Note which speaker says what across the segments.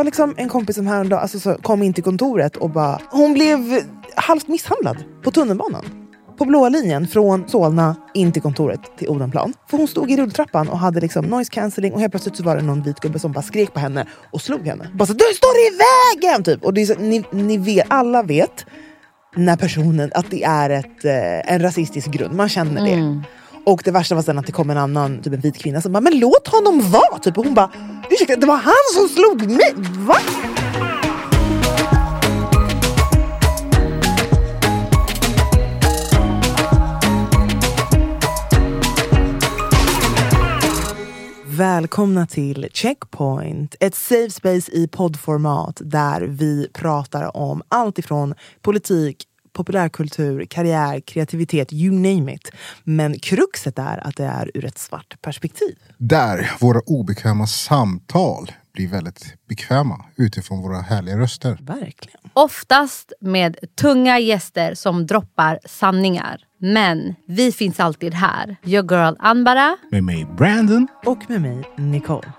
Speaker 1: Har liksom en kompis som häromdagen alltså, så kom in till kontoret och bara... Hon blev halvt misshandlad på tunnelbanan. På blåa linjen från Solna in till kontoret till Odenplan. För hon stod i rulltrappan och hade liksom noise cancelling och helt plötsligt så var det någon vit gubbe som bara skrek på henne och slog henne. Bara så, du står i vägen! Typ. Och det är så, ni, ni vet, alla vet när personen, att det är ett, eh, en rasistisk grund. Man känner det. Mm. Och det värsta var sen att det kom en annan typ en vit kvinna som bara “men låt honom vara” typ. och hon bara “ursäkta, det var han som slog mig, va?” Välkomna till Checkpoint, ett safe space i poddformat där vi pratar om allt ifrån politik, populärkultur, karriär, kreativitet, you name it. Men kruxet är att det är ur ett svart perspektiv.
Speaker 2: Där våra obekväma samtal blir väldigt bekväma utifrån våra härliga röster.
Speaker 1: Verkligen.
Speaker 3: Oftast med tunga gäster som droppar sanningar. Men vi finns alltid här. Your girl Anbara.
Speaker 2: Med mig Brandon.
Speaker 1: Och med mig, Nicole.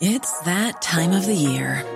Speaker 4: It's that time of the year.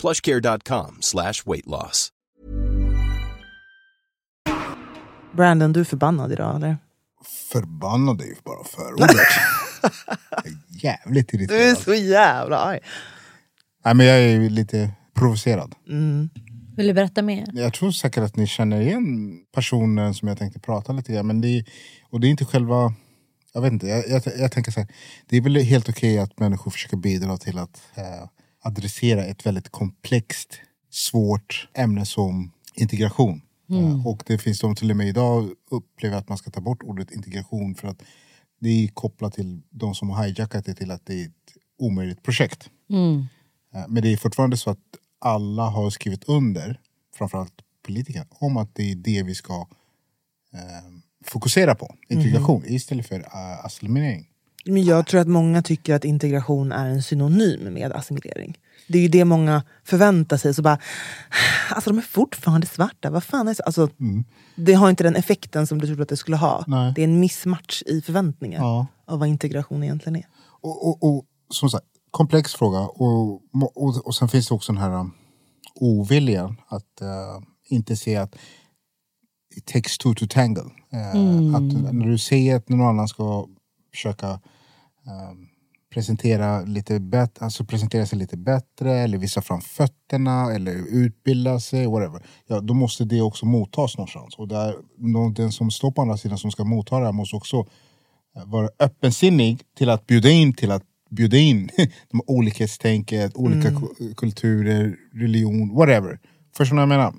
Speaker 5: plushcare.com slash weight loss.
Speaker 1: Brandon, du är förbannad idag eller?
Speaker 2: Förbannad är ju bara förordet. Jävligt
Speaker 1: Du är
Speaker 2: irriterad.
Speaker 1: så jävla arg.
Speaker 2: Nej, men jag är lite provocerad.
Speaker 3: Vill du berätta mer?
Speaker 2: Jag tror säkert att ni känner igen personen som jag tänkte prata lite grann. Men det är, och det är inte själva... Jag vet inte, jag, jag, jag tänker så här. Det är väl helt okej att människor försöker bidra till att eh, adressera ett väldigt komplext, svårt ämne som integration. Eh, och det finns de till och med idag upplever att man ska ta bort ordet integration för att det är kopplat till de som har hijackat det till att det är ett omöjligt projekt. Eh, Men det är fortfarande så att alla har skrivit under, framförallt politiker, om att det är det vi ska eh, fokusera på. Integration istället för uh, assimilering.
Speaker 1: Men jag tror att många tycker att integration är en synonym med assimilering. Det är ju det många förväntar sig. Så bara, alltså de är fortfarande svarta, vad fan är det? så-" Alltså, Det har inte den effekten som du trodde att det skulle ha.
Speaker 2: Nej.
Speaker 1: Det är en missmatch i förväntningar
Speaker 2: Ja.
Speaker 1: av vad integration egentligen är.
Speaker 2: Och, och, och som sagt, komplex fråga. Och, och, och sen finns det också den här um, oviljan att uh, inte se att it takes two to tangle. Uh, Att när du ser att någon annan ska försöka um, presentera, lite bet- alltså presentera sig lite bättre eller visa fram fötterna eller utbilda sig, whatever. Ja, då måste det också mottas någonstans. Och där, den som står på andra sidan som ska motta det här måste också eh, vara öppensinnig till att bjuda in till att bjuda in de olikhetstänket, olika ku- kulturer, religion, whatever. Förstår ni vad jag menar?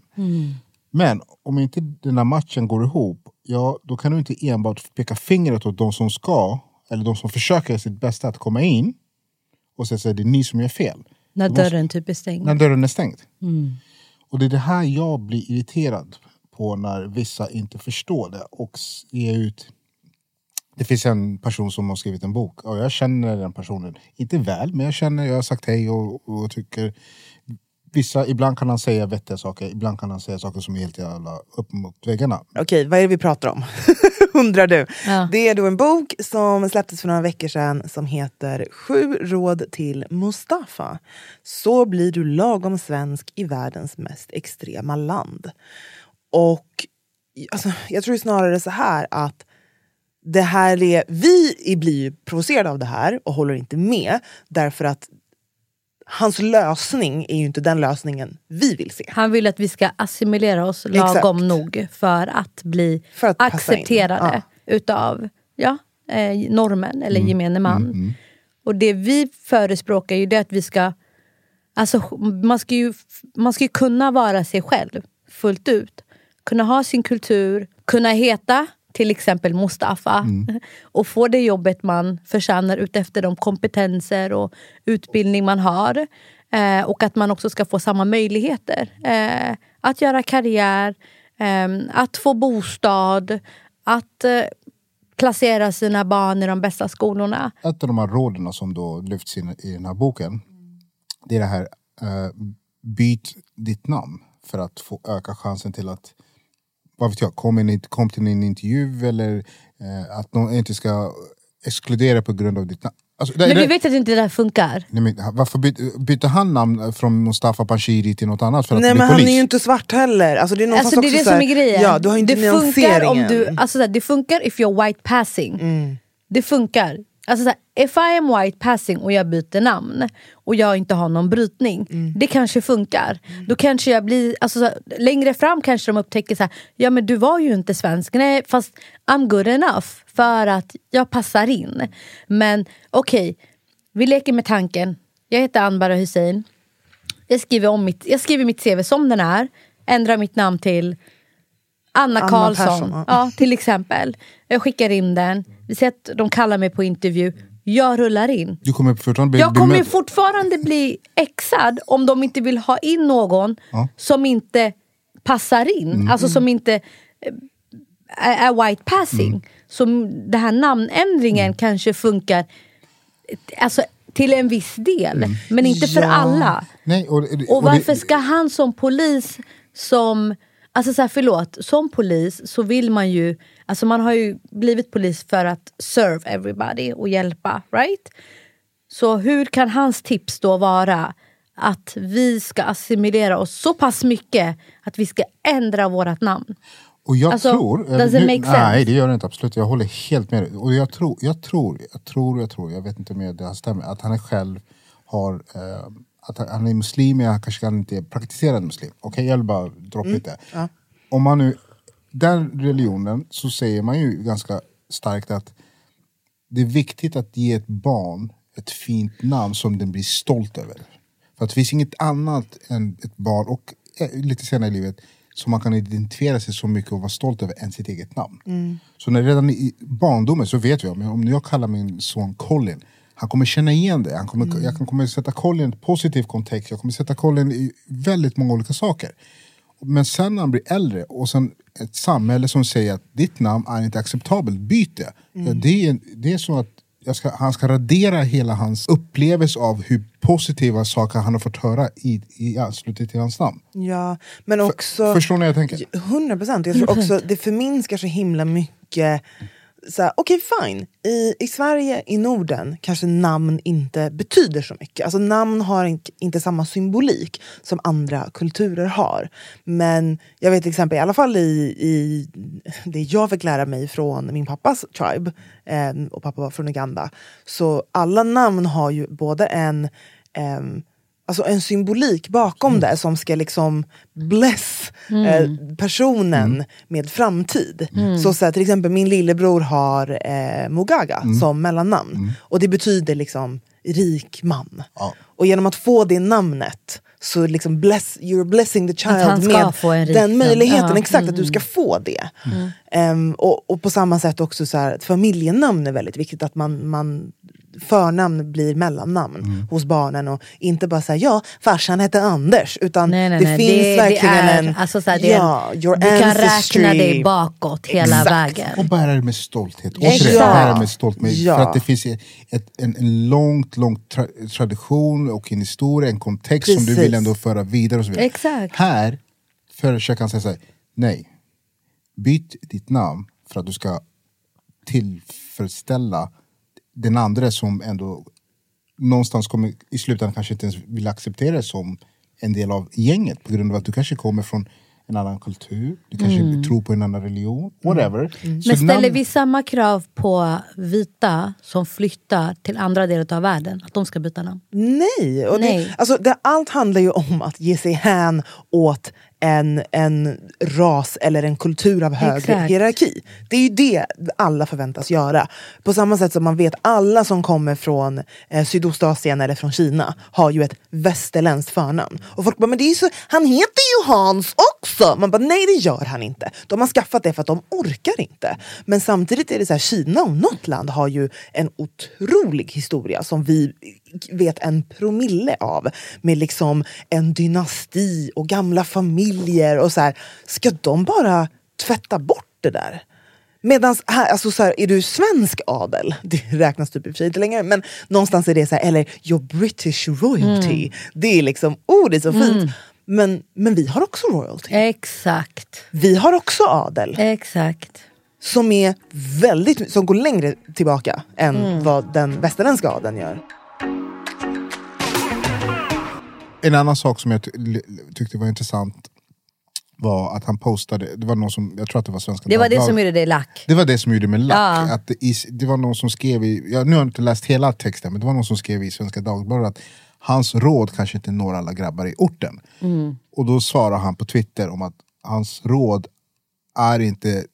Speaker 2: Men om inte den här matchen går ihop, ja, då kan du inte enbart peka fingret åt de som ska, eller de som försöker sitt bästa att komma in och säga att det är ni som gör fel.
Speaker 3: När
Speaker 2: måste-
Speaker 3: dörren typ är stängd.
Speaker 2: När dörren är stängd. Och det är det här jag blir irriterad på när vissa inte förstår det och ger ut det finns en person som har skrivit en bok och jag känner den personen, inte väl, men jag känner, jag har sagt hej och, och tycker vissa, ibland kan han säga vettiga saker, ibland kan han säga saker som är helt jävla upp mot väggarna.
Speaker 1: Okej, vad är det vi pratar om? Undrar du.
Speaker 3: Ja.
Speaker 1: Det är då en bok som släpptes för några veckor sedan som heter Sju råd till Mustafa. Så blir du lagom svensk i världens mest extrema land. Och alltså, jag tror snarare så här att det här är, vi blir ju provocerade av det här och håller inte med därför att hans lösning är ju inte den lösningen vi vill se.
Speaker 3: Han vill att vi ska assimilera oss lagom
Speaker 1: Exakt.
Speaker 3: nog för att bli
Speaker 1: För att in.
Speaker 3: accepterade utav ja, eh, normen eller
Speaker 1: Mm.
Speaker 3: gemene man. Och det vi förespråkar är ju det att vi ska... Alltså, man, ska ju, man ska ju kunna vara sig själv fullt ut. Kunna ha sin kultur, kunna heta till exempel Mustafa och få det jobbet man förtjänar utefter de kompetenser och utbildning man har. Eh, och att man också ska få samma möjligheter. Eh, att göra karriär, eh, att få bostad, att eh, placera sina barn i de bästa skolorna.
Speaker 2: Ett av de här råden som då lyfts in i den här boken, det är det här, eh, byt ditt namn för att få öka chansen till att vad vet jag, kom, in, kom till en intervju eller eh, att någon inte ska exkludera på grund av ditt namn. Alltså, det-
Speaker 3: Men vi vet att inte det där funkar.
Speaker 2: Nej, men, varför byt, bytte han namn från Mustafa Panshiri till något annat för att
Speaker 1: Nej men han
Speaker 2: polis?
Speaker 1: är ju inte svart heller. Alltså, det är,
Speaker 3: Alltså det är det som
Speaker 1: här-
Speaker 3: är grejen.
Speaker 1: Ja, du har inte
Speaker 3: det, funkar om du, alltså det funkar if you're white passing.
Speaker 1: Mm.
Speaker 3: Det funkar. Alltså såhär, if I am white passing och jag byter namn och jag inte har någon brytning.
Speaker 1: Mm.
Speaker 3: Det kanske funkar. Då kanske jag blir, alltså såhär, längre fram kanske de upptäcker såhär, ja men du var ju inte svensk. Nej fast I'm good enough för att jag passar in. Men okej, vi leker med tanken. Jag heter Anbara Hussein. Jag skriver, om mitt, jag skriver mitt CV som den är. Ändrar mitt namn till Anna
Speaker 1: Anna
Speaker 3: Karlsson.
Speaker 1: Ja.
Speaker 3: ja, till exempel. Jag skickar in den. Vi ser att de kallar mig på intervju. Jag rullar in.
Speaker 2: Du kommer fortfarande bli
Speaker 3: Jag kommer fortfarande bli exad om de inte vill ha in någon
Speaker 2: Ja.
Speaker 3: som inte passar in. Alltså som inte eh, är, är white passing. Så den här namnändringen kanske funkar eh, alltså, till en viss del. Men inte för
Speaker 1: Ja.
Speaker 3: alla.
Speaker 2: Nej, och,
Speaker 3: Och
Speaker 2: det-
Speaker 3: varför ska han som polis som... Alltså så här, förlåt, som polis så vill man ju... Alltså man har ju blivit polis för att serve everybody och hjälpa, right? Så hur kan hans tips då vara att vi ska assimilera oss så pass mycket att vi ska ändra vårt namn?
Speaker 2: Och jag
Speaker 3: Alltså,
Speaker 2: tror... nu-? Nej, det gör det inte absolut. Jag håller helt med. Och jag tror, jag tror, jag tror, jag tror, jag vet inte om det här stämmer, att han själv har... Eh, att han- är muslim, han kanske kan inte praktisera muslim. Okej, jag vill bara droppa
Speaker 3: Mm.
Speaker 2: lite. Om man nu... Den religionen så säger man ju ganska starkt att det är viktigt att ge ett barn ett fint namn som den blir stolt över. För att det finns inget annat än ett barn, och eh, lite senare i livet, som man kan identifiera sig så mycket och vara stolt över än sitt eget namn. Så när redan i barndomen så vet vi, om om jag kallar min son Colin, han kommer känna igen det. Han kommer, Jag kan- kommer sätta Colin i en positiv kontext, jag kommer sätta Colin i väldigt många olika saker. Men sen när han blir äldre och sen ett samhälle som säger att ditt namn är inte acceptabelt, byt det. Ja, det, är, det är så att jag ska, han ska radera hela hans upplevelse av hur positiva saker han har fått höra i, i anslutning till hans namn.
Speaker 1: Ja, men också...
Speaker 2: Förstår ni vad jag tänker?
Speaker 1: 100 procent. Jag tror också det förminskar så himla mycket så här, Okej, fine. I, I Sverige, i Norden, kanske namn inte betyder så mycket. Alltså Namn har in, inte samma symbolik som andra kulturer har. Men jag vet till exempel, i alla fall i, i det jag fick lära mig från min pappas tribe, eh, och pappa var från Uganda, så alla namn har ju både en eh, Alltså en symbolik bakom det som ska liksom bless eh, personen med framtid. Så, så här, till exempel min lillebror har eh, Mugaga som mellannamn. Och det betyder liksom rik man.
Speaker 2: Ja.
Speaker 1: Och genom att få det namnet så liksom bless, you're blessing the child med den möjligheten.
Speaker 3: Ja.
Speaker 1: Exakt, att du ska få det. Ehm, och, och på samma sätt också så här, familjenamn är väldigt viktigt. Att man, man förnamn blir mellannamn
Speaker 3: Mm.
Speaker 1: hos barnen och inte bara säga ja, farsan hette Anders. Utan
Speaker 3: Nej, nej,
Speaker 1: det
Speaker 3: nej.
Speaker 1: finns
Speaker 3: det,
Speaker 1: verkligen
Speaker 3: det är,
Speaker 1: en...
Speaker 3: alltså, så här,
Speaker 1: ja, your
Speaker 3: du kan
Speaker 1: ancestry.
Speaker 3: räkna dig bakåt hela
Speaker 1: Exakt.
Speaker 3: vägen.
Speaker 2: Och bära det med stolthet.
Speaker 1: Exakt.
Speaker 2: Återigen, bära det med stolthet.
Speaker 1: Ja.
Speaker 2: För att det finns ett, en, en långt, lång tra tradition och en historia, en kontext som du vill ändå föra vidare. Och så vidare.
Speaker 3: Exakt.
Speaker 2: Här försöker han säga så här, nej. Byt ditt namn för att du ska tillfredsställa den andra som ändå någonstans kommer i slutändan kanske inte ens vill acceptera det som en del av gänget på grund av att du kanske kommer från en annan kultur, du kanske tror på en annan religion, whatever. Så
Speaker 3: Mm. Men ställer vi samma krav på vita som flyttar till andra delar av världen? Att de ska byta namn?
Speaker 1: Nej! Och
Speaker 3: Nej.
Speaker 1: Det, alltså, det, allt handlar ju om att ge sig hän åt en, en ras eller en kultur av högre
Speaker 3: Exakt.
Speaker 1: hierarki. Det är ju det alla förväntas göra. På samma sätt som man vet alla som kommer från eh, Sydostasien eller från Kina har ju ett västerländskt förnamn. Och folk bara, men det är så, han heter ju Hans också! Man bara, nej det gör han inte. De har skaffat det för att de orkar inte. Men samtidigt är det så här, Kina och något land har ju en otrolig historia som vi vet en promille av. Med liksom en dynasti och gamla familjer och så här. Ska de bara tvätta bort det där? Medan här, alltså så här, är du svensk adel, det räknas typ i och för sig inte längre, men någonstans är det så här, eller your British royalty. Det är liksom, oh det är så fint. Men, men vi har också royalty.
Speaker 3: Exakt.
Speaker 1: Vi har också adel
Speaker 3: Exakt.
Speaker 1: som, är väldigt, som går längre tillbaka än vad den västerländska adeln gör.
Speaker 2: En annan sak som jag ty tyckte var intressant var att han postade, det var någon som, jag tror att det var Svenska
Speaker 3: Det var det som gjorde dig lack.
Speaker 2: Det var det som gjorde mig lack.
Speaker 3: Ja.
Speaker 2: Att det, det var någon som skrev i, ja, nu har jag inte läst hela texten, men det var någon som skrev i Svenska Dagbladet att hans råd kanske inte når alla grabbar i orten. Och då svarar han på Twitter om att hans råd är inte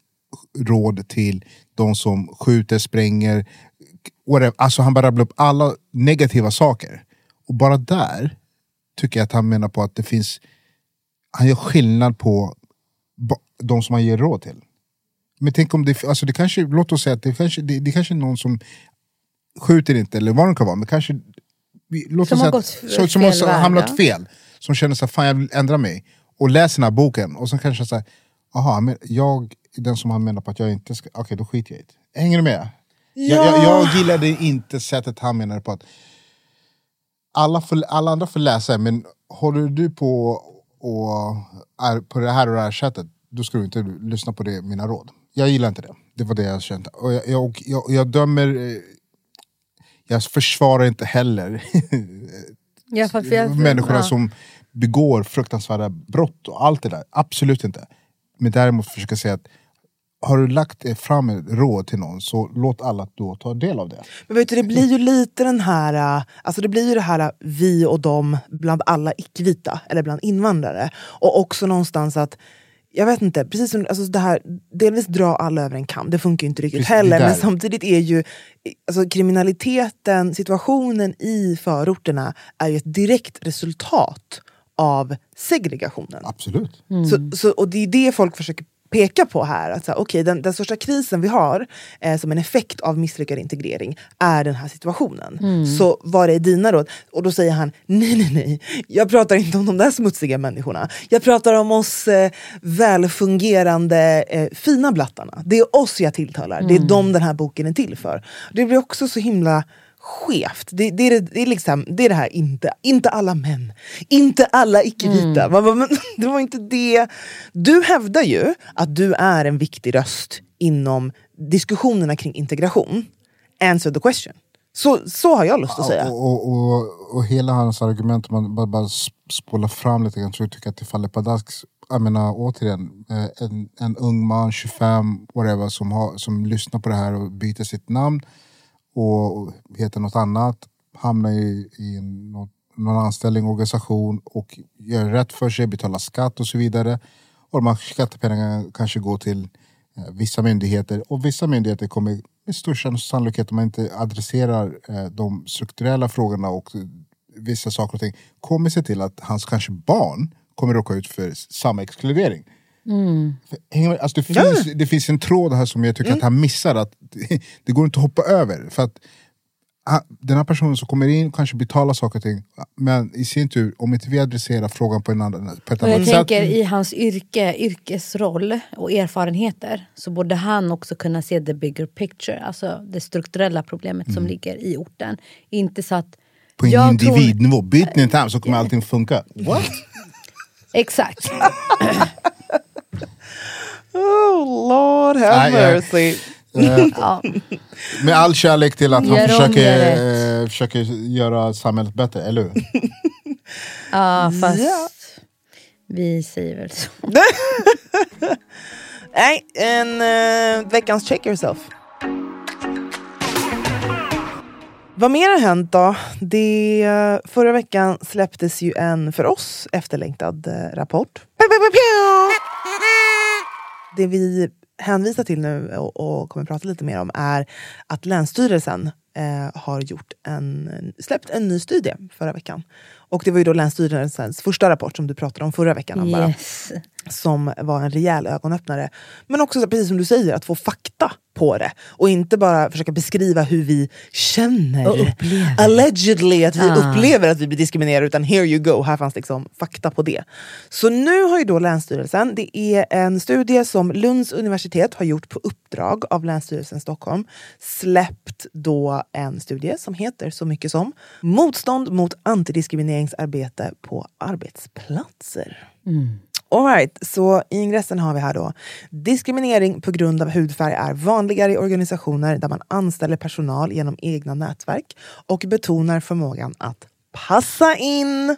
Speaker 2: råd till de som skjuter, spränger, whatever. Alltså han bara rabblar upp alla negativa saker. Och bara där tycker jag att han menar på att det finns, han gör skillnad på de som han ger råd till. Men tänk om det, alltså det kanske, låt oss säga att det kanske, det, det kanske är någon som skjuter inte eller vad det kan vara, men kanske låt
Speaker 3: Som
Speaker 2: oss
Speaker 3: har
Speaker 2: säga
Speaker 3: gått
Speaker 2: att- som, har hamnat
Speaker 3: ja.
Speaker 2: fel. Som känner så här, fan jag vill ändra mig. Och läser den här boken och så kanske säger aha, men jag är den som han menar på att jag inte ska, okej då skiter jag i det. Hänger du med? Jag, jag, jag gillade inte sättet han menade på att alla, får, alla andra får läsa men håller du på och är på det här och det här sättet då ska du inte lyssna på det, mina råd. Jag gillar inte det. Det var det jag kände. Och jag, jag, jag, jag dömer... eh, Jag försvarar inte heller
Speaker 3: Ja, för, för jag,
Speaker 2: människorna
Speaker 3: ja.
Speaker 2: som begår fruktansvärda brott och allt det där. Absolut inte. Men däremot försöka säga att har du lagt fram ett råd till någon så låt alla då ta del av det.
Speaker 1: Men vet du, det blir ju lite den här, äh, alltså det blir ju det här äh, vi och dem bland alla icke-vita, eller bland invandrare. Och också någonstans att, jag vet inte, precis som alltså det här, delvis dra alla över en kam, det funkar ju inte riktigt
Speaker 2: Precis,
Speaker 1: heller. Men samtidigt är ju alltså kriminaliteten, situationen i förorterna är ju ett direkt resultat av segregationen.
Speaker 2: Absolut.
Speaker 1: Så, så, och det är det folk försöker peka på här. Att så här, okay, den, den största krisen vi har eh, som en effekt av misslyckad integrering är den här situationen. Så vad är dina råd? Och då säger han, nej nej nej, jag pratar inte om de där smutsiga människorna. Jag pratar om oss eh, välfungerande eh, fina blattarna. Det är oss jag tilltalar, det är dem den här boken är till för. Det blir också så himla skevt. Det, det, är, det, är liksom, det är det här, inte, inte alla män, inte alla icke-vita. Man bara, Men, det var inte det. Du hävdar ju att du är en viktig röst inom diskussionerna kring integration. Answer the question. Så, så har jag lust att säga.
Speaker 2: Och, och, och, och hela hans argument, om man bara, bara sp- spolar fram lite grann, tror jag tycker att det faller pladask. Jag menar återigen, eh, en, en ung man, 25, whatever, som, har, som lyssnar på det här och byter sitt namn och heter något annat, hamnar i, i något, någon anställning, organisation och gör rätt för sig, betalar skatt och så vidare. Och de här skattepengarna kanske går till eh, vissa myndigheter och vissa myndigheter kommer med största sannolikhet om man inte adresserar eh, de strukturella frågorna och eh, vissa saker och ting kommer se till att hans kanske barn kommer råka ut för samma exkludering. Hänger med? Alltså det, finns, det finns en tråd här som jag tycker att han missar. Att det, går inte att hoppa över. För att den här personen som kommer in kanske betalar saker och ting. Men i sin tur, om inte vi adresserar frågan på, en annan, på ett
Speaker 3: Och jag
Speaker 2: annat sätt.
Speaker 3: tänker i hans yrke, yrkesroll och erfarenheter så borde han också kunna se the bigger picture. Alltså det strukturella problemet som ligger i orten. Inte så att...
Speaker 2: På en
Speaker 3: jag tror-
Speaker 2: individnivå. Byt ni inte hem så kommer allting funka. What?
Speaker 3: Exakt.
Speaker 1: Oh Lord have
Speaker 2: Nej, jag-
Speaker 1: mercy.
Speaker 3: Ja.
Speaker 2: Med all kärlek till att han
Speaker 3: Gör om
Speaker 2: försöker,
Speaker 3: det
Speaker 2: eh, försöker göra samhället bättre, eller hur?
Speaker 3: ja, fast
Speaker 1: Ja.
Speaker 3: vi säger väl så.
Speaker 1: Nej, en eh, veckans check yourself. Vad mer har hänt då? Det, förra veckan släpptes ju en för oss efterlängtad eh, rapport. Det vi hänvisar till nu och, och kommer prata lite mer om är att Länsstyrelsen eh, har gjort en, släppt en ny studie förra veckan. Och det var ju då Länsstyrelsens första rapport som du pratade om förra veckan.
Speaker 3: Yes.
Speaker 1: Bara som var en rejäl ögonöppnare. Men också så, precis som du säger, att få fakta på det. Och inte bara försöka beskriva hur vi känner.
Speaker 3: Och upplever.
Speaker 1: Allegedly att vi
Speaker 3: Ah.
Speaker 1: upplever att vi blir diskriminerade. Utan here you go, här fanns liksom fakta på det. Så nu har ju då Länsstyrelsen, det är en studie som Lunds universitet har gjort på uppdrag av Länsstyrelsen Stockholm. Släppt då en studie som heter så mycket som Motstånd mot antidiskrimineringsarbete på arbetsplatser. All Alright, så i ingressen har vi här då diskriminering på grund av hudfärg är vanligare i organisationer där man anställer personal genom egna nätverk och betonar förmågan att passa in.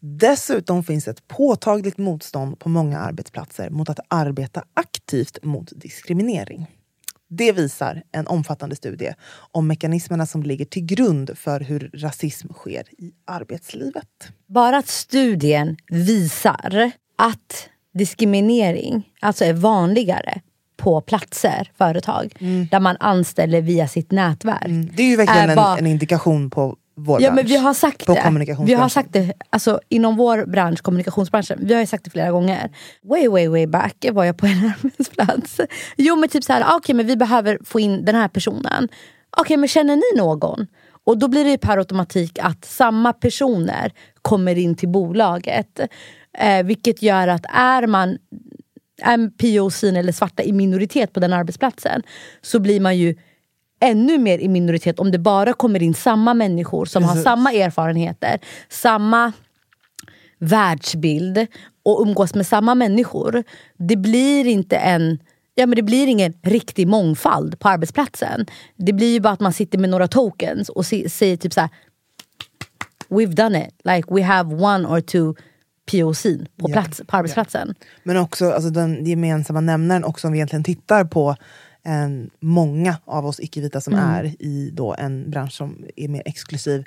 Speaker 1: Dessutom finns ett påtagligt motstånd på många arbetsplatser mot att arbeta aktivt mot diskriminering. Det visar en omfattande studie om mekanismerna som ligger till grund för hur rasism sker i arbetslivet.
Speaker 3: Bara att studien visar att diskriminering alltså är vanligare på platser, företag, där man anställer via sitt nätverk.
Speaker 1: Det är ju verkligen
Speaker 3: Är
Speaker 1: en,
Speaker 3: bara-
Speaker 1: en indikation på vår
Speaker 3: Ja
Speaker 1: bransch.
Speaker 3: men vi har sagt
Speaker 1: på
Speaker 3: det. Vi har sagt det alltså, inom vår bransch, kommunikationsbranschen. Vi har ju sagt det flera gånger. Way way way back var jag på en arbetsplats. Jo men typ så här, ah, okej men vi behöver få in den här personen. Okej men känner ni någon? Och då blir det ju per automatik att samma personer kommer in till bolaget. Eh, vilket gör att är man är POC eller svarta i minoritet på den arbetsplatsen så blir man ju ännu mer i minoritet om det bara kommer in samma människor som har samma erfarenheter, samma världsbild och umgås med samma människor. Det blir inte en Ja, men det blir ingen riktig mångfald på arbetsplatsen. Det blir ju bara att man sitter med några tokens och säger typ så här. We've done it. Like we have one or two POC på,
Speaker 1: Ja.
Speaker 3: plats, på arbetsplatsen.
Speaker 1: Men också alltså, den gemensamma nämnaren, också om vi egentligen tittar på en, många av oss icke-vita som
Speaker 3: Mm.
Speaker 1: är i då en bransch som är mer exklusiv.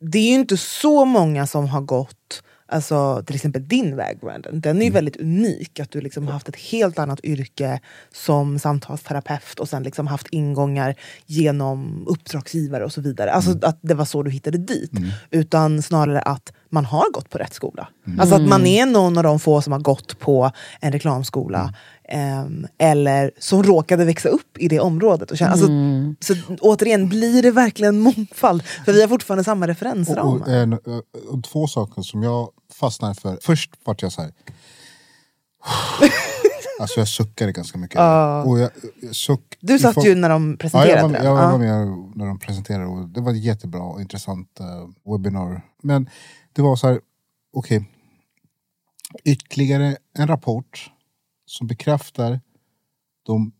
Speaker 1: Det är ju inte så många som har gått Alltså till exempel din väg Brandon, den är
Speaker 3: Mm.
Speaker 1: väldigt unik. Att du liksom har haft ett helt annat yrke som samtalsterapeut och sen liksom haft ingångar genom uppdragsgivare och så vidare. Alltså
Speaker 3: Mm.
Speaker 1: att det var så du hittade dit. Utan snarare att man har gått på rätt skola. Alltså att man är någon av de få som har gått på en reklamskola. Ehm, eller som råkade växa upp i det området. Och känna, alltså, så återigen, blir det verkligen mångfald? För vi har fortfarande samma
Speaker 2: Och,
Speaker 1: referensramar.
Speaker 2: och, en, och två saker som jag fastnade för. Först vart jag så här. alltså jag suckade ganska mycket. Och jag, jag suck,
Speaker 1: Du satt
Speaker 2: ifrån-
Speaker 1: ju när de
Speaker 2: Ja,
Speaker 1: presenterade
Speaker 2: jag var,
Speaker 1: den.
Speaker 2: jag var
Speaker 1: Ja.
Speaker 2: med när de presenterade och det var ett jättebra och intressant uh, webbinar. Men det var så här, okej. Ytterligare en rapport som bekräftar de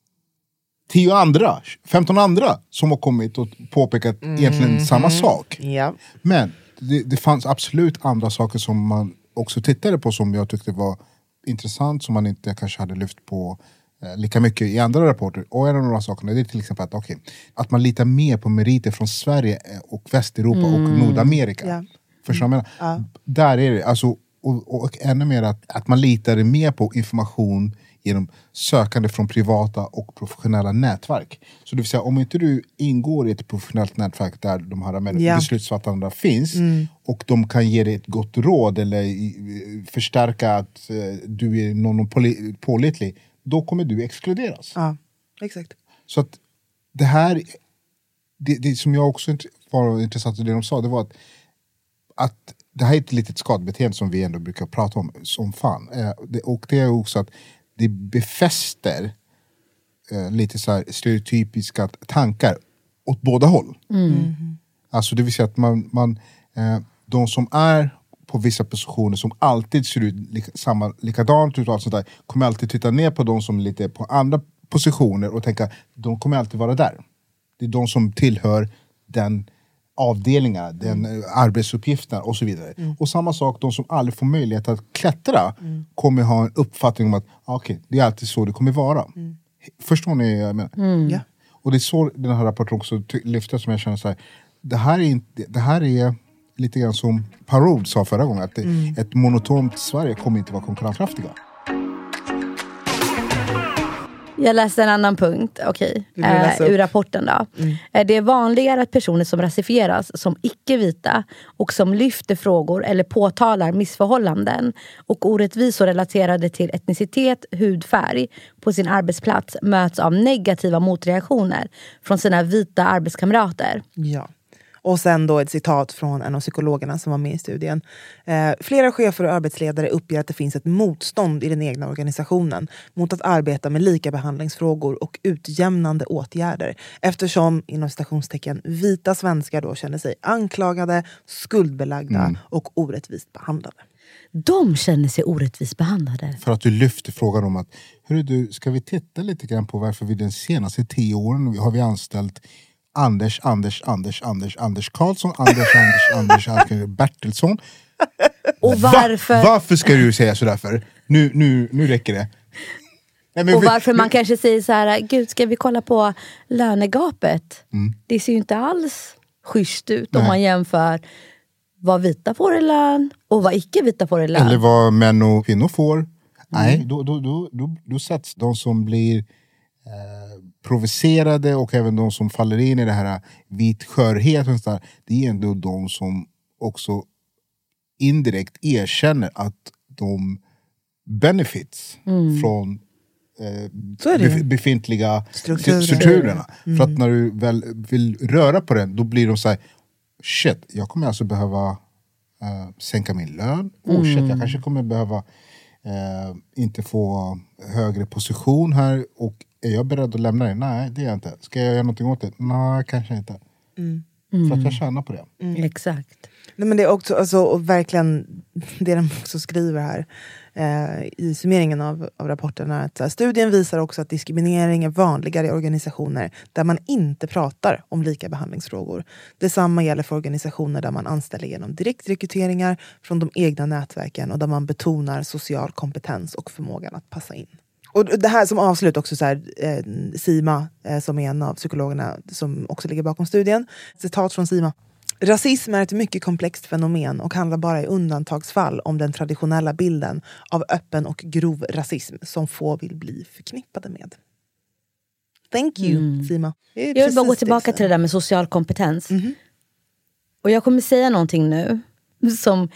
Speaker 2: tio andra, 15 andra som har kommit och påpekat egentligen samma sak.
Speaker 1: Ja.
Speaker 2: Men det, det fanns absolut andra saker som man också tittade på som jag tyckte var intressant som man inte kanske hade lyft på eh, lika mycket i andra rapporter. Och en av de här sakerna det är till exempel att, okay, att man litar mer på meriter från Sverige och Västeuropa och Nordamerika.
Speaker 1: Ja.
Speaker 2: Förstår du menar? Där är det, alltså, och, och ännu mer att, att man litar mer på information genom sökande från privata och professionella nätverk. Så det vill säga om inte du ingår i ett professionellt nätverk där de här
Speaker 1: Ja.
Speaker 2: beslutsfattarna finns och de kan ge dig ett gott råd eller i- förstärka att eh, du är någon pålitlig, då kommer du exkluderas.
Speaker 1: ja, exakt.
Speaker 2: Så att det här det, det som jag också var intressant i det de sa, det var att, att det här är ett litet skadebeteende som vi ändå brukar prata om som fan. Eh, och det är också att det befäster eh, lite så här stereotypiska tankar åt båda håll. Alltså det vill säga att man, man eh, de som är på vissa positioner som alltid ser ut lika, samma, likadant ut och allt sånt där, kommer alltid titta ner på de som är lite på andra positioner och tänka de kommer alltid vara där. Det är de som tillhör den avdelningen, den eh, arbetsuppgiften och så vidare. Och samma sak, de som aldrig får möjlighet att klättra kommer ha en uppfattning om att ah, okej, det är alltid så det kommer vara. Förstår ni? vad Jag menar?
Speaker 1: Ja.
Speaker 2: Och det är så den här rapporten också lyfter som jag känner så här, det här är, inte, det här är lite grann som Parod sa förra gången, att det, ett monotont Sverige kommer inte vara konkurrenskraftiga.
Speaker 3: Jag läste en annan punkt, okej,
Speaker 1: läsa
Speaker 3: eh, ur rapporten. då. Eh, Det är vanligare att personer som rasifieras som icke-vita och som lyfter frågor eller påtalar missförhållanden och orättvisor relaterade till etnicitet, hudfärg på sin arbetsplats möts av negativa motreaktioner från sina vita arbetskamrater.
Speaker 1: Ja. Och sen då ett citat från en av psykologerna som var med i studien. Eh, flera chefer och arbetsledare uppger att det finns ett motstånd i den egna organisationen mot att arbeta med likabehandlingsfrågor och utjämnande åtgärder eftersom inom citationstecken vita svenskar då känner sig anklagade, skuldbelagda och orättvist behandlade.
Speaker 3: De känner sig orättvist behandlade.
Speaker 2: För att du lyfter frågan om att, hörru du, ska vi titta lite grann på varför vi de senaste tio åren har vi anställt Anders, Anders, Anders, Anders, Anders Karlsson, Anders, Anders, Anders, Anders Bertilsson.
Speaker 3: Och
Speaker 2: Va?
Speaker 3: varför,
Speaker 2: Varför ska du säga sådär för? Nu, nu, nu räcker det. Nej,
Speaker 3: och
Speaker 2: vi-
Speaker 3: varför man kanske säger så här, gud ska vi kolla på lönegapet? Det ser ju inte alls schysst ut om
Speaker 2: Mm. Nej.
Speaker 3: man jämför vad vita får i lön och vad icke-vita får i lön.
Speaker 2: Eller vad män och kvinnor får. Nej, då, då, då, då, då sätts de som blir eh, provocerade och även de som faller in i det här vit skörhet. Och sånt där, det är ändå de som också indirekt erkänner att de benefits från eh, befintliga
Speaker 1: Strukturer.
Speaker 2: strukturerna. För att när du väl vill röra på den, då blir de så här, shit, jag kommer alltså behöva eh, sänka min lön. Oh shit, jag kanske kommer behöva eh, inte få högre position här. Och är jag beredd att lämna det? Nej, det är jag inte. Ska jag göra någonting åt det? Nej, kanske inte. För att jag tjänar på det.
Speaker 3: Exakt.
Speaker 1: Nej, men det är också alltså, och verkligen det de också skriver här eh, i summeringen av, av rapporten är att så här, studien visar också att diskriminering är vanligare i organisationer där man inte pratar om lika behandlingsfrågor. Detsamma gäller för organisationer där man anställer genom direktrekryteringar från de egna nätverken och där man betonar social kompetens och förmågan att passa in. Och det här som avslut också så här, eh, Sima, eh, som är en av psykologerna som också ligger bakom studien. Citat från Sima. Rasism är ett mycket komplext fenomen och handlar bara i undantagsfall om den traditionella bilden av öppen och grov rasism som få vill bli förknippade med. Thank you, Sima. Det är
Speaker 3: Jag vill bara gå tillbaka
Speaker 1: det.
Speaker 3: till det där med social kompetens. Och jag kommer säga någonting nu som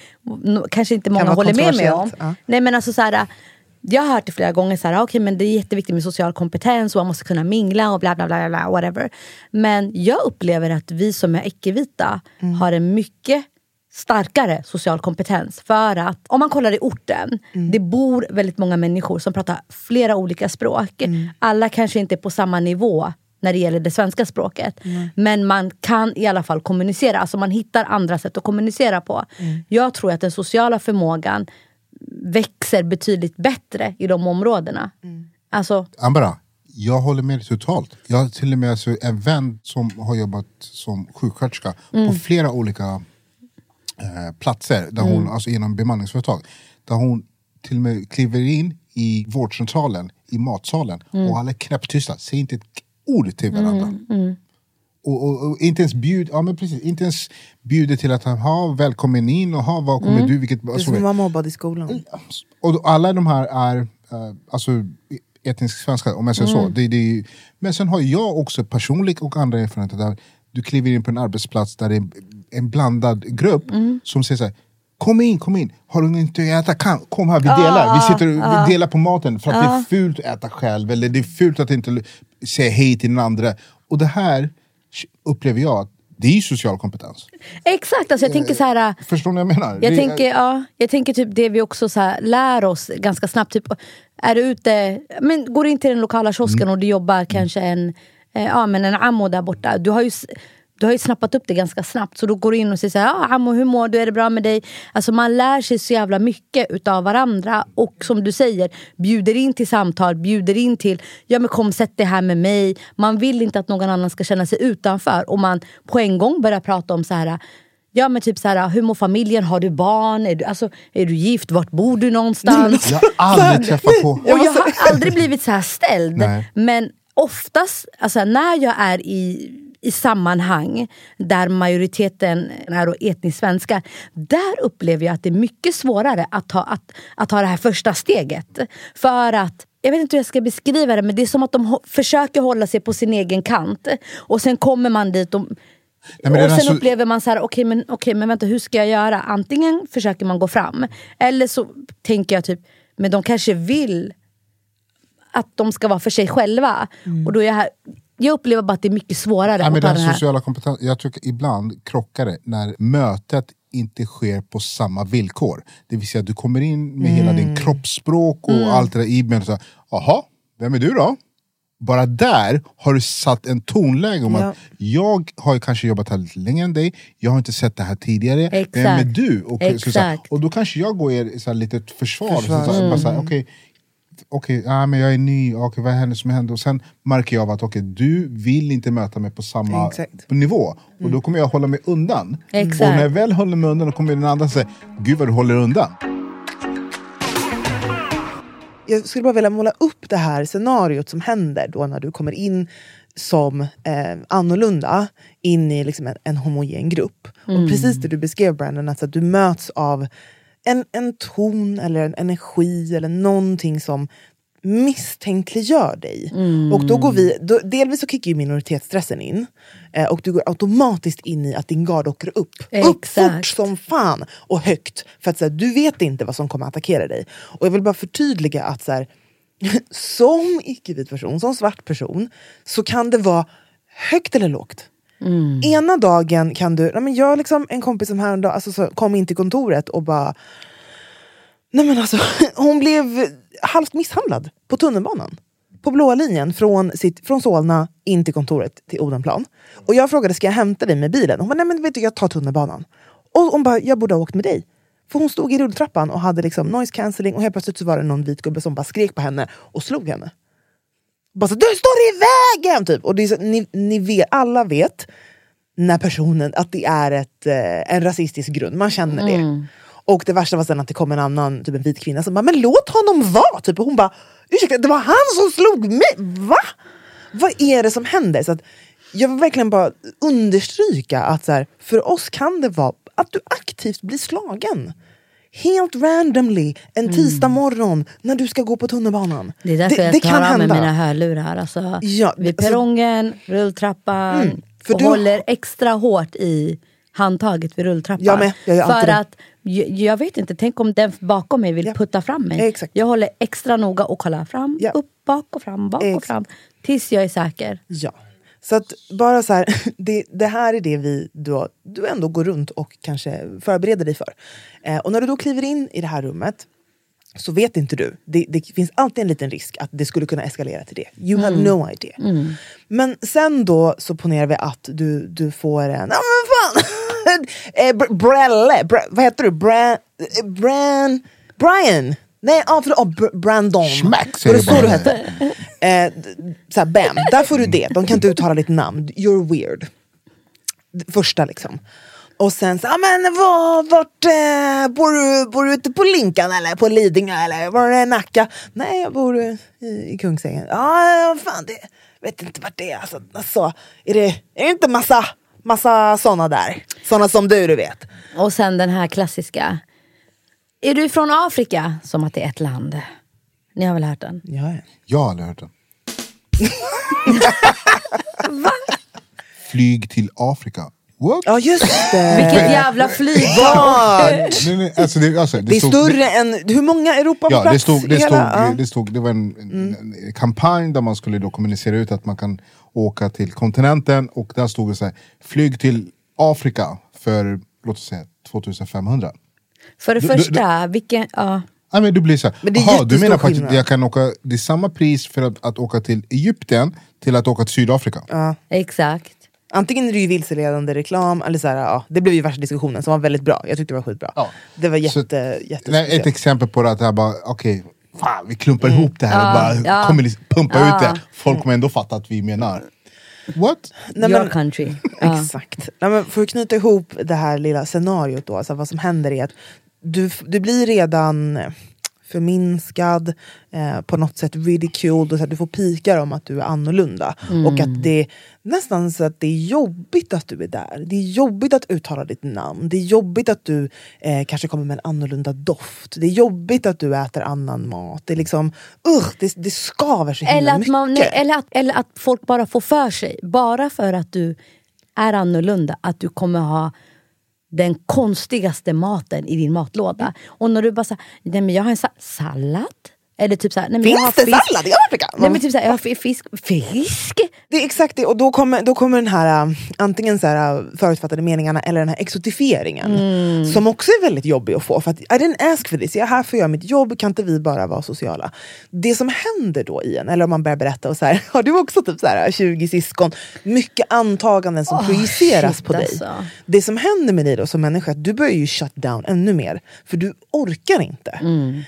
Speaker 3: kanske inte många
Speaker 1: vara
Speaker 3: håller med mig om.
Speaker 1: ja.
Speaker 3: Nej, men alltså, så här, jag har hört det flera gånger, så här, okay, men det är jätteviktigt med social kompetens och man måste kunna mingla och bla bla bla, bla whatever. Men jag upplever att vi som är icke-vita
Speaker 1: Mm.
Speaker 3: har en mycket starkare social kompetens. För att om man kollar i orten,
Speaker 1: Mm.
Speaker 3: det bor väldigt många människor som pratar flera olika språk.
Speaker 1: Mm.
Speaker 3: Alla kanske inte är på samma nivå när det gäller det svenska språket. Men man kan i alla fall kommunicera, alltså man hittar andra sätt att kommunicera på. Jag tror att den sociala förmågan växer betydligt bättre i de områdena. Alltså,
Speaker 2: Ambara, jag håller med dig totalt. Jag har till och med alltså en vän som har jobbat som sjuksköterska på flera olika eh, platser där hon, alltså inom bemanningsföretag. Där hon till och med kliver in i vårdcentralen, i matsalen och alla är knäpptysta, säger inte ett ord till varandra. Och, och, och inte ens bjud, ja, men precis, inte ens bjuder till att ha välkommen in och ha vad kommer du, vilket, alltså,
Speaker 1: som att vara mobbad i skolan.
Speaker 2: och alla de här är eh, alltså, etnisk svenska, om jag säger så. Det, det, men sen har jag också personligt och andra erfarenheter där du kliver in på en arbetsplats där det är en blandad grupp som säger så här, Kom in, kom in. Har du inte att äta? Kan, kom här, vi delar. Vi sitter och vi delar på maten. För att det är fult att äta själv. Eller det är fult att inte säga hej till den andra. Och det här upplever jag att det är ju social kompetens.
Speaker 3: Exakt, alltså jag tänker så här...
Speaker 2: Förstår ni vad jag menar?
Speaker 3: Jag,
Speaker 2: Det-
Speaker 3: tänker, ja, jag tänker typ det vi också så här, lär oss ganska snabbt. Typ, är du ute, men går in till den lokala kiosken
Speaker 2: Mm.
Speaker 3: och du jobbar kanske en, eh, ja, men en ammo där borta. Du har, ju, du har ju snappat upp det ganska snabbt. Så då går du in och säger så här, ja, ammo hur mår du? Är det bra med dig? Alltså man lär sig så jävla mycket utav varandra. Och som du säger, bjuder in till samtal, bjuder in till, ja men kom sätt dig här med mig. Man vill inte att någon annan ska känna sig utanför. Och man på en gång börjar prata om så här Ja men typ så här, hur mår familjen? Har du barn? Är du, alltså, är du gift? Vart bor du någonstans?
Speaker 2: Jag har aldrig träffat på...
Speaker 3: Och jag har aldrig blivit så här ställd.
Speaker 2: Nej.
Speaker 3: Men oftast, alltså, när jag är i, i sammanhang där majoriteten är då etnisk svenskar. Där upplever jag att det är mycket svårare att ta, att, att ta det här första steget. För att jag vet inte hur jag ska beskriva det men det är som att de försöker hålla sig på sin egen kant. Och sen kommer man dit och
Speaker 2: är
Speaker 3: och sen
Speaker 2: alltså-
Speaker 3: upplever man så här, okej men, okej men vänta hur ska jag göra? Antingen försöker man gå fram, eller så tänker jag typ, men de kanske vill att de ska vara för sig själva. Och då är jag här, jag upplever bara att det är mycket svårare
Speaker 2: Ja, men den
Speaker 3: den här.
Speaker 2: sociala kompetens, jag tycker ibland krockar det när mötet inte sker på samma villkor. Det vill säga du kommer in med hela
Speaker 3: Mm.
Speaker 2: din kroppsspråk och allt det där i men så Jaha, vem är du då? Bara där har du satt en tonläge om
Speaker 1: Ja.
Speaker 2: att jag har kanske jobbat här lite längre än dig, jag har inte sett det här tidigare,
Speaker 3: Exakt.
Speaker 2: vem är du? Och, så, så,
Speaker 3: Exakt.
Speaker 2: och då kanske jag går er i så här litet försvar.
Speaker 1: Försvar.
Speaker 2: Så, så, bara så
Speaker 3: Mm.
Speaker 2: Okej, ja, men jag är ny, okej, vad händer som händer? Och sen märker jag av att okej, du vill inte möta mig på samma
Speaker 1: Exakt.
Speaker 2: nivå. Och då kommer jag hålla mig undan.
Speaker 3: Exakt.
Speaker 2: Och när jag väl håller mig undan, då kommer den andra säga Gud vad du håller undan.
Speaker 1: jag skulle bara vilja måla upp det här scenariot som händer då när du kommer in som eh, annorlunda in i liksom en, en homogen grupp. Och precis det du beskrev Brandon, alltså att du möts av en, en ton eller en energi eller någonting som misstänkliggör dig. Och då går vi, då, delvis så kickar ju minoritetsstressen in eh, och du går automatiskt in i att din gard åker upp. Upp
Speaker 3: Exakt.
Speaker 1: fort som fan och högt. För att så här, du vet inte vad som kommer attackera dig. Och jag vill bara förtydliga att så här, som icke-vit person, som svart person, så kan det vara högt eller lågt. Mm. Ena dagen kan du, nej men jag har liksom en kompis som häromdagen alltså, så kom in till kontoret och bara Nej men alltså, hon blev halvt misshandlad på tunnelbanan. På blåa linjen från, sitt, från Solna in till kontoret till Odenplan. Och jag frågade, ska jag hämta dig med bilen? Hon bara, nej men vet du, jag tar tunnelbanan. Och hon bara, jag borde ha åkt med dig. För hon stod i rulltrappan och hade liksom noise cancelling och helt plötsligt så var det någon vit gubbe som bara skrek på henne och slog henne. Bara så, du står i vägen! Typ. Och det är så, ni, ni vet, alla vet när personen, att det är ett, eh, en rasistisk grund, man känner det. Och det värsta var sen att det kom en annan typ en vit kvinna som bara, men låt honom vara! Typ. Och hon bara, ursäkta det var han som slog mig! Va? Vad är det som händer? Så att, jag vill verkligen bara understryka att så här, för oss kan det vara att du aktivt blir slagen. Helt randomly, en tisdag morgon när du ska gå på tunnelbanan.
Speaker 3: Det är därför
Speaker 1: det,
Speaker 3: jag tar
Speaker 1: kan
Speaker 3: av mig
Speaker 1: hända.
Speaker 3: mina hörlurar. Alltså,
Speaker 1: Ja,
Speaker 3: vid
Speaker 1: alltså-
Speaker 3: perrongen, rulltrappan.
Speaker 1: Mm, för
Speaker 3: och
Speaker 1: du-
Speaker 3: håller extra hårt i handtaget vid rulltrappan.
Speaker 1: Jag med, jag
Speaker 3: För
Speaker 1: det.
Speaker 3: att, jag, jag vet inte, tänk om den bakom mig vill
Speaker 1: Ja.
Speaker 3: putta fram mig.
Speaker 1: Exakt.
Speaker 3: Jag håller extra noga och kollar fram,
Speaker 1: Ja.
Speaker 3: upp, bak och fram, bak och
Speaker 1: Exakt.
Speaker 3: fram. Tills jag är säker.
Speaker 1: Ja. Så att bara så här, det, det här är det vi, du, du ändå går runt och kanske förbereder dig för. Eh, och när du då kliver in i det här rummet så vet inte du. Det, det finns alltid en liten risk att det skulle kunna eskalera till det. You have no idea. Men sen då så ponerar vi att du, du får en... Ja men fan! eh, Br- Brelle, Br- vad heter du? Bran... eh, Bran... Brian! Nej, ah, för, ah, Br- Brandon.
Speaker 2: Schmack,
Speaker 1: Var
Speaker 2: säger
Speaker 1: det så du hette? Eh, såhär, bam, där får du det. De kan inte uttala ditt namn. You're weird. Första liksom. Och sen så, ah, men vad, vart, eh, bor, du, bor du ute på Linkan eller på Lidingö eller var det Nacka? Nej, jag bor i, i Kungsängen. Ja, fan det, vet inte vart det är. Alltså, alltså, är, det, är det inte massa, massa såna där? Såna som du, du vet.
Speaker 3: Och sen den här klassiska. Är du från Afrika? Som att det är ett land. Ni har väl hört den?
Speaker 1: Ja, ja.
Speaker 2: Jag har aldrig hört den. Flyg till Afrika. What?
Speaker 1: Ja just det.
Speaker 3: Vilket jävla flyg!
Speaker 1: Vad?
Speaker 2: Nej, nej, alltså det, alltså, det,
Speaker 1: Det är
Speaker 2: stod,
Speaker 1: större än, hur många Europa
Speaker 2: Ja, det stod, det, stod,
Speaker 1: ja.
Speaker 2: det, stod, det var en, en, en kampanj där man skulle då kommunicera ut att man kan åka till kontinenten och där stod det så här, flyg till Afrika för låt oss säga 2500.
Speaker 3: För det
Speaker 2: Du- du-
Speaker 3: första, vilken... Ja.
Speaker 2: Ja, men du blir så här,
Speaker 1: Men det
Speaker 2: "Aha, du menar på att
Speaker 1: skillnad."
Speaker 2: jag kan åka, det är samma pris för att, att åka till Egypten till att åka till Sydafrika.
Speaker 3: Exakt.
Speaker 1: Antingen är det ju vilseledande reklam, eller så här, ja, det blev ju värsta diskussionen som var väldigt bra. Jag tyckte det var skitbra.
Speaker 2: Ja.
Speaker 1: Det var
Speaker 2: Så-
Speaker 1: jätte,
Speaker 2: Nej, ett exempel på det att jag bara, okej, fan, vi klumpar ihop det här och bara
Speaker 3: ja.
Speaker 2: kommunis- pumpar
Speaker 3: Ja.
Speaker 2: ut det. Folk kommer ändå fatta att vi menar. What?
Speaker 1: Nej,
Speaker 3: Your
Speaker 1: men-
Speaker 3: country. Ja.
Speaker 1: Exakt. Nej, men för att knyta ihop det här lilla scenariot då, alltså vad som händer är att du, du blir redan förminskad, eh, på något sätt ridiculed, och så att du får pikar om att du är annorlunda. Och att det är nästan så att det är jobbigt att du är där. Det är jobbigt att uttala ditt namn. Det är jobbigt att du eh, kanske kommer med en annorlunda doft. Det är jobbigt att du äter annan mat. Det är liksom, usch, det, det skaver så himla
Speaker 3: Eller att,
Speaker 1: mycket.
Speaker 3: man, nej, eller, att, eller att folk bara får för sig, bara för att du är annorlunda, att du kommer ha den konstigaste maten i din matlåda. Och när du bara säger, nej men jag har en sa- sallad. Eller typ såhär, nej men jag har
Speaker 1: Finns det
Speaker 3: fisk.
Speaker 1: sallad i Afrika?
Speaker 3: Nej men typ såhär, jag har fi- fisk. Fisk?
Speaker 1: Det är exakt det, och då kommer, då kommer den här äh, antingen så här, äh, förutfattade meningarna eller den här exotifieringen. Som också är väldigt jobbig att få. För att, I didn't ask for this, jag är här för att göra mitt jobb, kan inte vi bara vara sociala? Det som händer då i en, eller om man börjar berätta och så här, har du också typ så här, 20 syskon? Mycket antaganden som
Speaker 3: Åh,
Speaker 1: projiceras
Speaker 3: shit,
Speaker 1: på dig.
Speaker 3: alltså.
Speaker 1: Det som händer med dig då som människa, att du börjar ju shut down ännu mer. För du orkar inte.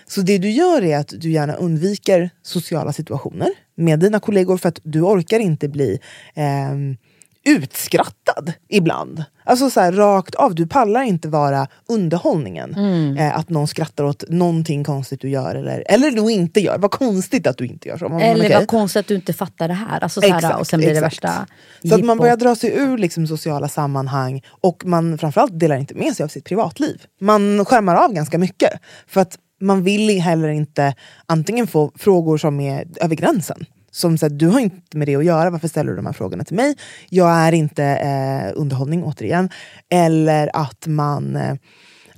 Speaker 1: Så det du gör är att du gärna undviker sociala situationer med dina kollegor för att du orkar inte bli ehm, utskrattad ibland. Alltså så här, rakt av, du pallar inte vara underhållningen. Eh, att någon skrattar åt någonting konstigt du gör eller, eller du inte gör. Vad konstigt att du inte gör så. Man-
Speaker 3: Eller
Speaker 1: okej.
Speaker 3: vad konstigt att du inte fattar det här. Alltså, så här
Speaker 1: Exakt,
Speaker 3: och sen blir det
Speaker 1: exakt.
Speaker 3: värsta
Speaker 1: Så att man börjar dra sig ur liksom, sociala sammanhang och man framförallt delar inte med sig av sitt privatliv. Man skärmar av ganska mycket. För att man vill heller inte antingen få frågor som är över gränsen. Som säger, du har inte med det att göra, varför ställer du de här frågorna till mig? Jag är inte eh, underhållning återigen. Eller att man eh,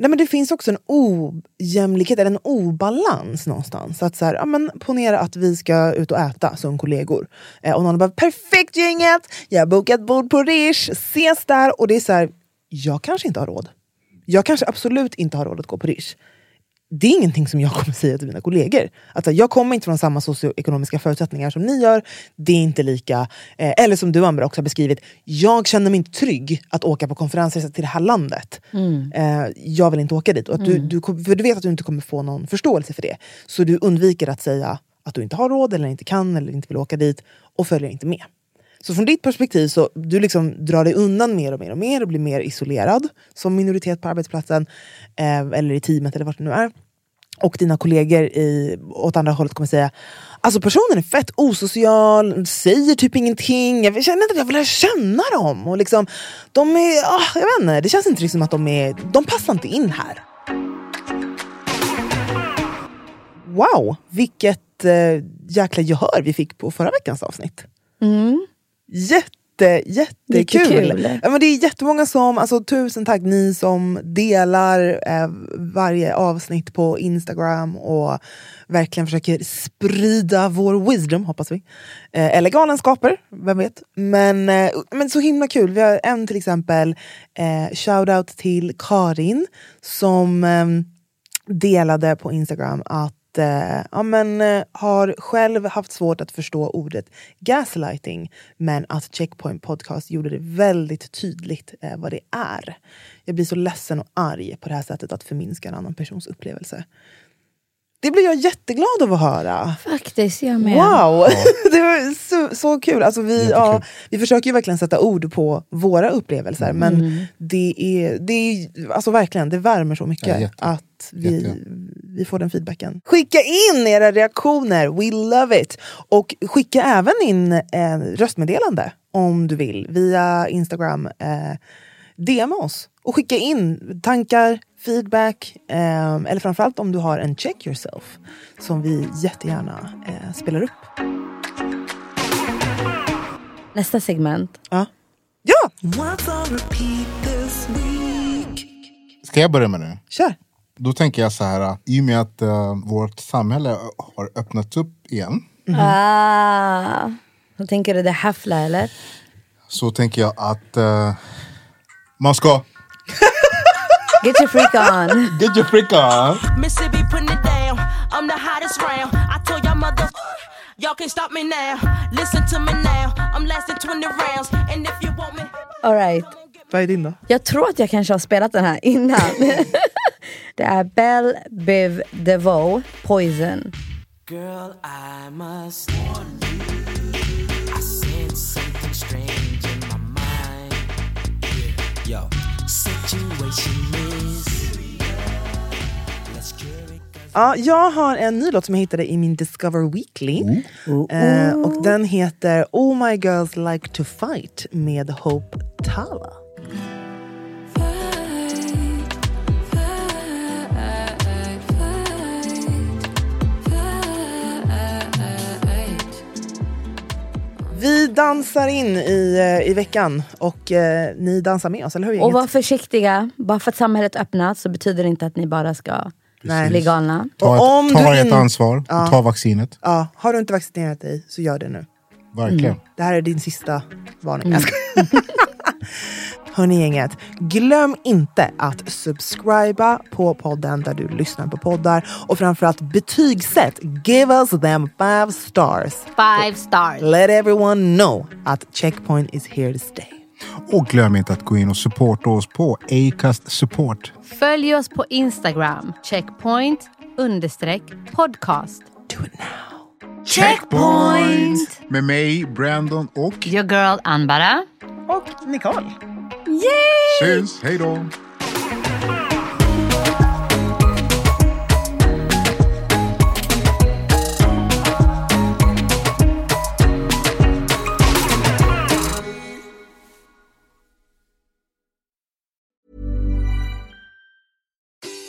Speaker 1: Nej, men det finns också en ojämlikhet, eller en obalans någonstans. Att så här, ja, men, ponera att vi ska ut och äta som kollegor. Eh, och någon bara “perfekt gänget, jag har bokat bord på Rish, ses där” och det är så här, jag kanske inte har råd. Jag kanske absolut inte har råd att gå på Rish. Det är ingenting som jag kommer säga till mina kollegor. Alltså, jag kommer inte från samma socioekonomiska förutsättningar som ni gör. Det är inte lika... Eh, eller som du Amber också har beskrivit. Jag känner mig inte trygg att åka på konferensresa till det här landet. Eh, jag vill inte åka dit. Och att du, du, kom- för du vet att du inte kommer få någon förståelse för det. Så du undviker att säga att du inte har råd, eller inte kan, eller inte vill åka dit. Och följer inte med. Så från ditt perspektiv så du liksom drar dig undan mer och mer och mer och blir mer isolerad som minoritet på arbetsplatsen eh, eller i teamet eller vart det nu är. Och dina kollegor i, åt andra hållet kommer säga Alltså personen är fett osocial, säger typ ingenting, jag känner inte att jag vill lära känna dem. Och liksom, de är, ah, jag vet inte, det känns inte liksom att de är, de passar inte in här. Wow, vilket eh, jäkla gehör vi fick på förra veckans avsnitt. Mm. Jätte, jättekul!
Speaker 3: Jättekul.
Speaker 1: Ja, men det är jättemånga som, alltså, tusen tack ni som delar eh, varje avsnitt på Instagram och verkligen försöker sprida vår wisdom, hoppas vi. Eh, eller galenskaper, vem vet. Men, eh, men så himla kul. Vi har en till exempel, eh, shoutout till Karin som eh, delade på Instagram att eh, ja, men, eh, har själv haft svårt att förstå ordet gaslighting men att Checkpoint Podcast gjorde det väldigt tydligt eh, vad det är. Jag blir så ledsen och arg på det här sättet att förminska en annan persons upplevelse. Det blir jag jätteglad av att höra.
Speaker 3: Faktiskt, jag med.
Speaker 1: Wow! det var så, så kul. Alltså vi, ja, vi försöker ju verkligen sätta ord på våra upplevelser men
Speaker 3: Mm.
Speaker 1: det är, det är alltså verkligen, det värmer så mycket
Speaker 2: Ja,
Speaker 1: att vi,
Speaker 2: Jätte.
Speaker 1: vi får den feedbacken. Skicka in era reaktioner, we love it! Och skicka även in eh, röstmeddelande om du vill via Instagram. Eh, DM oss och skicka in tankar, feedback eh, eller framförallt om du har en check yourself som vi jättegärna eh, spelar upp.
Speaker 3: Nästa segment.
Speaker 1: Ja. ja?
Speaker 2: Ska jag börja med det?
Speaker 1: Kör.
Speaker 2: Då tänker jag så här, i och med att uh, vårt samhälle har öppnats upp igen.
Speaker 3: Ah. Då tänker du det haffla eller?
Speaker 2: Så tänker jag att uh, man ska
Speaker 3: Get your freak on.
Speaker 2: get your freak on.
Speaker 6: Mississippi putting it down. I'm the hottest round. I told y'all mother, y'all can't stop me now. Listen to me now. I'm lasting 20 rounds. And if you want me,
Speaker 3: All right.
Speaker 1: Vad är din då?
Speaker 3: Jag tror att jag kanske har spelat den här innan. det är Belle Biv DeVoe, Poison.
Speaker 6: girl, I must warn you. I sense something strange in my mind. Yo,
Speaker 1: Ja, jag har en ny låt som jag hittade i min Discover Weekly. Eh, och den heter Oh My Girls Like To Fight med Hope Tala. Vi dansar in i, eh, i veckan och eh, ni dansar med oss, eller hur?
Speaker 3: Och var försiktiga. Bara för att samhället öppnat så betyder det inte att ni bara ska
Speaker 1: Nej.
Speaker 3: bli galna.
Speaker 2: Ta,
Speaker 1: Och om
Speaker 2: ett, ta
Speaker 1: du
Speaker 2: ett
Speaker 1: in-
Speaker 2: ansvar, ta vaccinet.
Speaker 1: Ja, har du inte vaccinerat dig så gör det nu.
Speaker 2: Verkligen.
Speaker 1: Det här är din sista varning. Skojar. Hörni gänget, glöm inte att subscriba på podden där du lyssnar på poddar och framförallt betygsätt. Give us them five stars.
Speaker 3: Five stars.
Speaker 1: Let everyone know att Checkpoint is here to stay.
Speaker 2: Och glöm inte att gå in och supporta oss på Acast Support.
Speaker 3: Följ oss på Instagram. Checkpoint understreck podcast.
Speaker 1: Do it now.
Speaker 3: Checkpoint!
Speaker 2: Med mig, Brandon och...
Speaker 3: Your girl Anbara.
Speaker 1: Och Nicole.
Speaker 2: Syns, hej då!